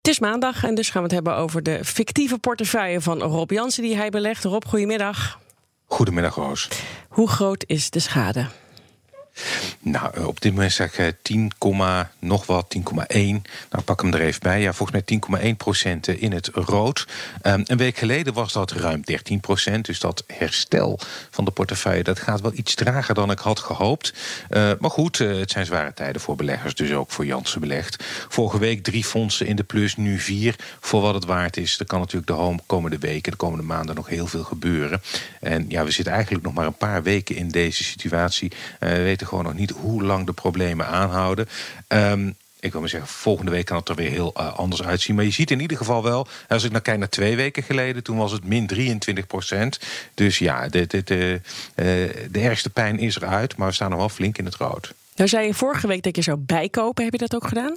Het is maandag en dus gaan we het hebben over de fictieve portefeuille van Rob Jansen die hij belegt. Rob, goedemiddag. Goedemiddag, Roos. Hoe groot is de schade? Nou, eh, op dit moment zeg ik 10, nog wat, 10,1. Nou, pak hem er even bij. Ja, volgens mij 10,1 procent in het rood. Um, een week geleden was dat ruim 13 procent. Dus dat herstel van de portefeuille, dat gaat wel iets trager dan ik had gehoopt. Maar goed, het zijn zware tijden voor beleggers, dus ook voor Jansen belegd. Vorige week drie fondsen in de plus, nu vier. Voor wat het waard is. Er kan natuurlijk de komende weken, de komende maanden nog heel veel gebeuren. En ja, we zitten eigenlijk nog maar een paar weken in deze situatie. we weten gewoon nog niet hoe lang de problemen aanhouden. Um, ik wil maar zeggen, volgende week kan het er weer heel uh, anders uitzien. Maar je ziet in ieder geval wel, als ik naar kijk naar twee weken geleden, toen was het min 23 procent. Dus ja, de, de, de, uh, de ergste pijn is eruit, maar we staan nog wel flink in het rood. Nou zei je vorige week dat je zou bijkopen. Heb je dat ook gedaan?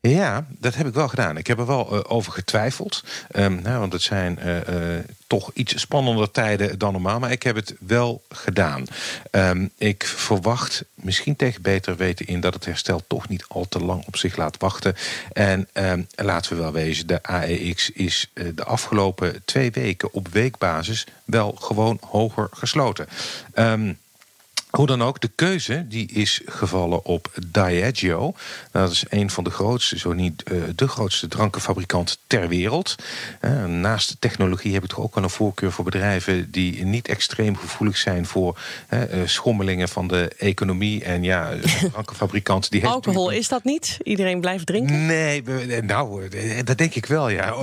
Ja, dat heb ik wel gedaan. Ik heb er wel uh, over getwijfeld. Um, nou, want het zijn uh, uh, toch iets spannender tijden dan normaal. Maar ik heb het wel gedaan. Um, ik verwacht, misschien tegen beter weten in... dat het herstel toch niet al te lang op zich laat wachten. En um, laten we wel wezen, de AEX is de afgelopen twee weken... op weekbasis wel gewoon hoger gesloten. Hoe dan ook, de keuze die is gevallen op Diageo. Dat is een van de grootste, zo niet uh, de grootste drankenfabrikant ter wereld. Uh, naast de technologie heb ik toch ook wel een voorkeur voor bedrijven die niet extreem gevoelig zijn voor uh, schommelingen van de economie. En ja, een drankenfabrikant die heeft. Alcohol is dat niet? Iedereen blijft drinken? Nee, nou, dat denk ik wel, ja.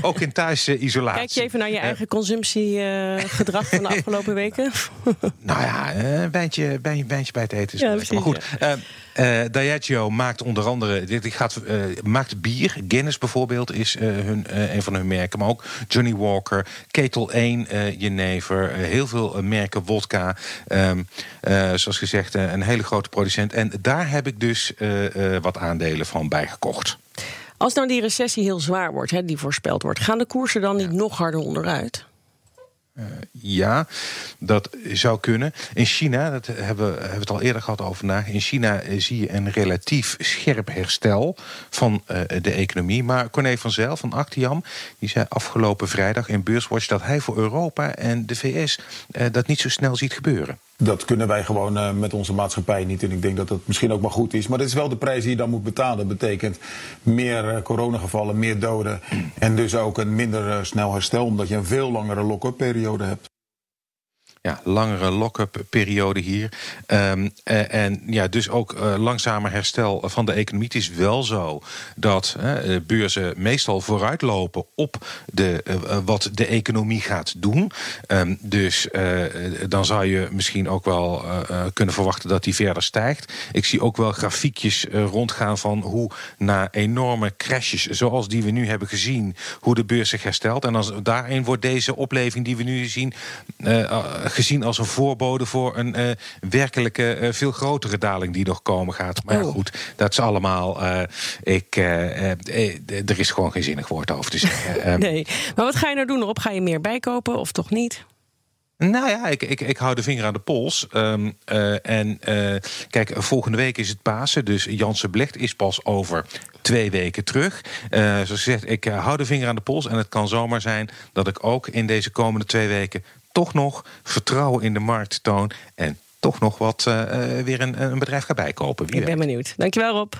ook in thuisisolatie. Kijk je even naar je eigen consumptiegedrag van de afgelopen weken? nou ja, een wijntje, wijntje bij het eten. Ja, maar goed, uh, uh, Diageo maakt onder andere dit gaat, uh, maakt bier. Guinness bijvoorbeeld is hun, een van hun merken. Maar ook Johnny Walker, Ketel 1 jenever. heel veel merken wodka. Um, zoals gezegd, een hele grote producent. En daar heb ik dus wat aandelen van bijgekocht. Als nou die recessie heel zwaar wordt, hè, die voorspeld wordt... gaan de koersen dan niet nog harder onderuit? Uh, ja, dat zou kunnen. In China, dat hebben, hebben we het al eerder gehad over vandaag. In China zie je een relatief scherp herstel van uh, de economie. Maar Corné van Zijl van Actiam, die zei afgelopen vrijdag in Beurswatch dat hij voor Europa en de VS dat niet zo snel ziet gebeuren. Dat kunnen wij gewoon uh, met onze maatschappij niet. En ik denk dat dat misschien ook maar goed is. Maar dat is wel de prijs die je dan moet betalen. Dat betekent meer uh, coronagevallen, meer doden. En dus ook een minder uh, snel herstel, omdat je een veel langere lock-up periode hebt ja, langere lock-up periode hier. Um, en ja, dus ook uh, langzamer herstel van de economie. Het is wel zo dat uh, beurzen meestal vooruitlopen op de, wat de economie gaat doen. Um, dus dan zou je misschien ook wel kunnen verwachten dat die verder stijgt. Ik zie ook wel grafiekjes rondgaan van hoe na enorme crashes zoals die we nu hebben gezien, hoe de beurs zich herstelt. En als daarin wordt deze opleving die we nu zien gezien als een voorbode voor een uh, werkelijke uh, veel grotere daling die nog komen gaat. Maar oh. goed, dat is allemaal. Uh, ik, er is gewoon geen zinnig woord over te zeggen. nee, maar wat ga je nou doen erop? Ga je meer bijkopen of toch niet? Nou ja, ik, ik, ik hou de vinger aan de pols. Um, uh, en uh, kijk, volgende week is het Pasen. Dus Jansen Blecht is pas over twee weken terug. Uh, zoals gezegd, ik hou de vinger aan de pols. En het kan zomaar zijn dat ik ook in deze komende twee weken toch nog vertrouwen in de markt toon. En toch nog wat uh, weer een, een bedrijf ga bijkopen. Wie ik ben benieuwd. Dankjewel Rob.